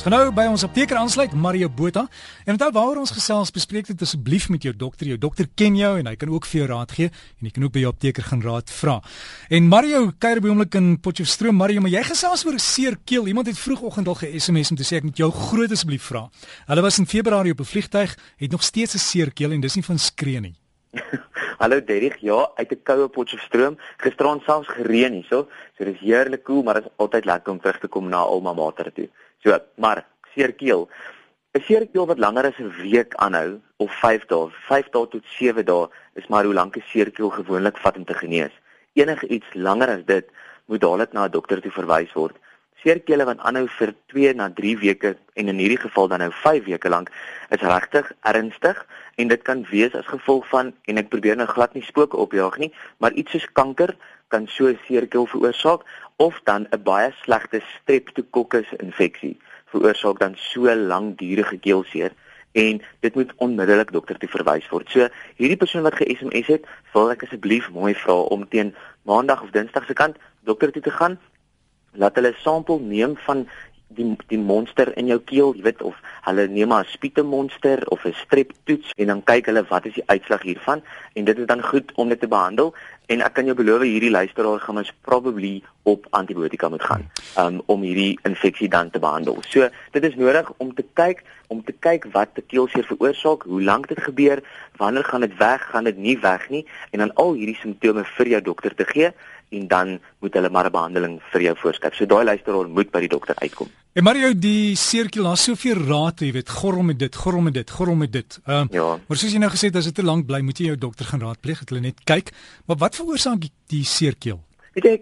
Genou by ons apteker aansluit Mario Botha. En onthou waaroor ons gesels, bespreek dit asseblief met jou dokter. Jou dokter ken jou en hy kan ook vir jou raad gee en jy kan ook by jou apteker gaan raad vra. En Mario kuier by oomblik in Potchefstroom. Mario, maar jy gesels oor seer keel. Iemand het vroegoggend al ge-SMS om te sê ek moet jou groot asseblief vra. Hulle was in Februarie op 'n vliegtyg, het nog steeds 'n seer keel en dis nie van skree nie. Hallo Derrick, ja, uit 'n koue Potchefstroom. Gisteraan selfs gereën hierso. So dis heerlik koel, cool, maar dit is altyd lekker om terug te kom na alma mater toe. So, maar seerkeel. 'n Seerkeel wat langer as 'n week aanhou of 5 dae, 5 dae tot 7 dae is maar hoe lank 'n seerkeel gewoonlik vat om te genees. Enige iets langer as dit moet dadelik na 'n dokter toe verwys word. Seerkele wat aanhou vir 2 na 3 weke en in hierdie geval dan nou 5 weke lank is regtig ernstig en dit kan wees as gevolg van en ek probeer nou glad nie spooke opjaag nie, maar iets soos kanker kan so 'n seerkeel veroorsaak of dan 'n baie slegte streptokokus infeksie veroorsaak dan so langdurige keelseer en dit moet onmiddellik dokter toe verwys word. So hierdie persoon wat ge-SMS het, wil ek asseblief mooi vra om teen maandag of dinsdag se kant dokter toe te gaan. Laat hulle sampel neem van die die monster in jou keel, jy weet of hulle neem maar 'n spiete monster of 'n strep toets en dan kyk hulle wat is die uitslag hiervan. En dit is dan goed om dit te behandel en ek kan jou beloof hierdie luisteraar gaan ons probably op antibiotika moet gaan um, om hierdie infeksie dan te behandel. So dit is nodig om te kyk om te kyk wat die keelseer veroorsaak, hoe lank dit gebeur, wanneer gaan dit weg, gaan dit nie weg nie en dan al hierdie simptome vir jou dokter te gee en dan moet hulle maar 'n behandeling vir jou voorskryf. So daai luisteraar moet by die dokter uitkom. En Mario, die seertjie laat soveel raad, jy weet, gorrel met dit, gorrel met dit, gorrel met dit. Ehm, uh, ja. maar soos jy nou gesê het, as dit te lank bly, moet jy jou dokter gaan raadpleeg, dat hulle net kyk. Maar wat veroorsaak die, die seerkeel? Weet jy,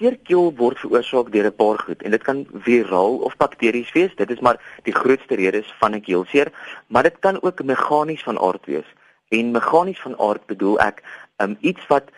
seerkeel word veroorsaak deur 'n paar goed en dit kan viraal of bakteries wees. Dit is maar die grootste redes van 'n keelseer, maar dit kan ook meganies van aard wees. En meganies van aard bedoel ek um, iets wat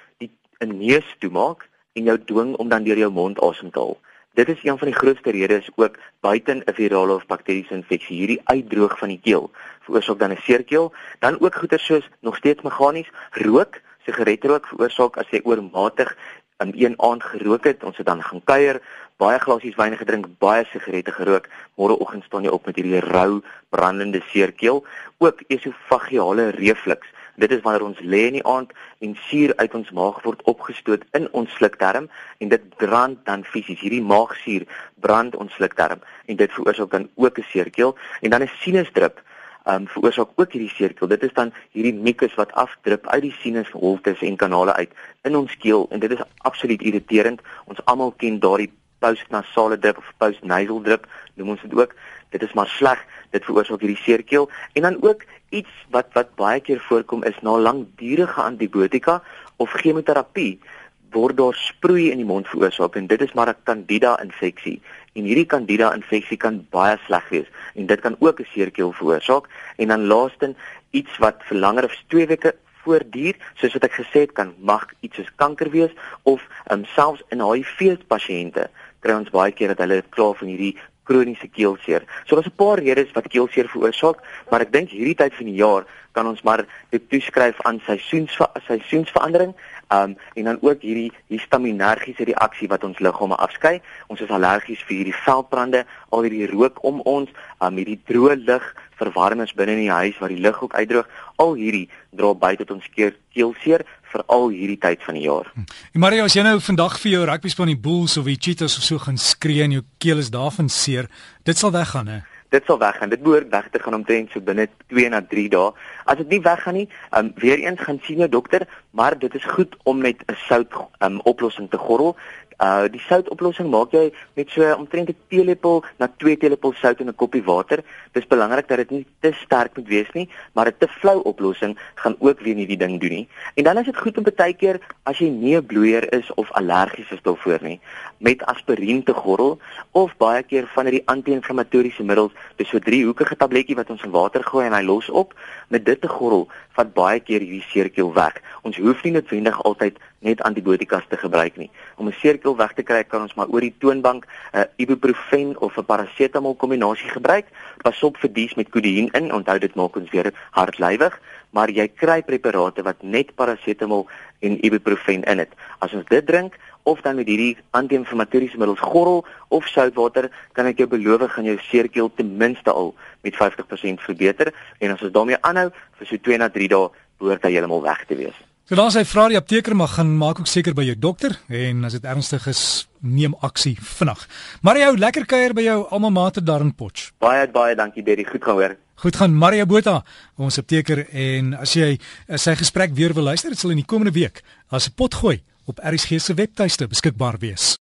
'n neus toemaak en jou dwing om dan deur jou mond asem te haal. Dit is een van die grootste redes ook buiten 'n virale of bakteriese infeksie hierdie uitdroog van die keel veroorsaak dan 'n seerkeel, dan ook goeie soos nog steeds meganies rook, sigaretrook veroorsaak as jy oormatig in een aand gerook het, ons het dan gaan kuier, baie glasies wyn gedrink, baie sigarette gerook, môreoggend staan jy op met hierdie rou brandende seerkeel, ook esofagiale reflux Dit is wanneer ons lê in die aand en suur uit ons maag word opgestoot in ons slukdarm en dit brand dan fisies. Hierdie maagsuur brand ons slukdarm en dit veroorsaak dan ook 'n seerkeel en dan 'n sinusdrup um veroorsaak ook hierdie seerkeel. Dit is dan hierdie mucus wat afdrup uit die sinusholtes en kanale uit in ons keel en dit is absoluut irriterend. Ons almal ken daardie postnasale drip of postnasal drip, noem ons dit ook. Dit is maar sleg. Dit veroorsaak hierdie seerkeel en dan ook iets wat wat baie keer voorkom is na langdurige antibiotika of chemoterapie word daar sproei in die mond veroorsaak. En dit is maar 'n candida infeksie. En hierdie candida infeksie kan baie sleg wees. En dit kan ook 'n seerkeel veroorsaak. En dan laastens iets wat vir langer as 2 weke voortduur soos wat ek gesê het kan mag iets soos kanker wees of um, selfs in HIV pasiënte kry ons baie keer dat hulle klaar van hierdie kroniese keelseer. So daar's 'n paar redes wat keelseer veroorsaak, maar ek dink hierdie tyd van die jaar kan ons maar dit toeskryf aan seisoens seisoensverandering, um en dan ook hierdie histaminergiese reaksie wat ons liggame afskei. Ons is allergies vir hierdie veldbrande, al hierdie rook om ons, um hierdie droë lug, verwarmings binne in die huis waar die lug ook uitdroog. Al hierdie dra by tot ons keelseer veral hierdie tyd van die jaar. Hm. En Mario, as jy nou vandag vir jou rugby span die Bulls of die Cheetahs of so gaan skree en jou keel is daarvan seer, dit sal weggaan hè. Dit sal weggaan. Dit behoort weg te gaan omtrent so binne 2 na 3 dae. As dit nie weggaan nie, um, weer eens gaan sien jou dokter, maar dit is goed om met 'n sout um, oplossing te gorrel. Uh die soutoplossing maak jy met so omtrent 'n teelepel na 2 teelepel sout in 'n koppie water. Dis belangrik dat dit nie te sterk moet wees nie, maar 'n te flou oplossing gaan ook weer nie die ding doen nie. En dan is dit goed om baie keer as jy nie 'n bloeier is of allergies is daarvoor nie, met aspirien te gorrel of baie keer van hierdie anti-inflammatoriese middels, dis so 'n driehoekige tabletjie wat ons in water gooi en hy los op, met dit te gorrel vat baie keer hierdie seerkeel weg. Ons hoef nie noodwendig altyd net antibiotika te gebruik nie. Om 'n seerkeel weg te kry, kan ons maar oor die toonbank 'n uh, ibuprofen of 'n parasetamol kombinasie gebruik. Pas op vir dies met kodeïn in. Onthou dit maak ons weer hartlywig, maar jy kry preparate wat net parasetamol en ibuprofen in het. As ons dit drink of dan met hierdie anti-inflammatoriese middels gorrel of soutwater, kan ek jou beloof gaan jou seerkeel ten minste al met 50% verbeter en as ons daarmee aanhou vir so 2 na 3 dae behoort hy heeltemal weg te wees. So dan sê vra die apteker maar gaan maak ook seker by jou dokter en as dit ernstig is, neem aksie vinnig. Mario, lekker kuier by jou alma mater daar in Potch. Baie baie dankie Derry, goed gehoor. Goed gaan Mario Botha, ons apteker en as jy sy gesprek weer wil luister, dit sal in die komende week as 'n pot gooi op RSG se webtuiste beskikbaar wees.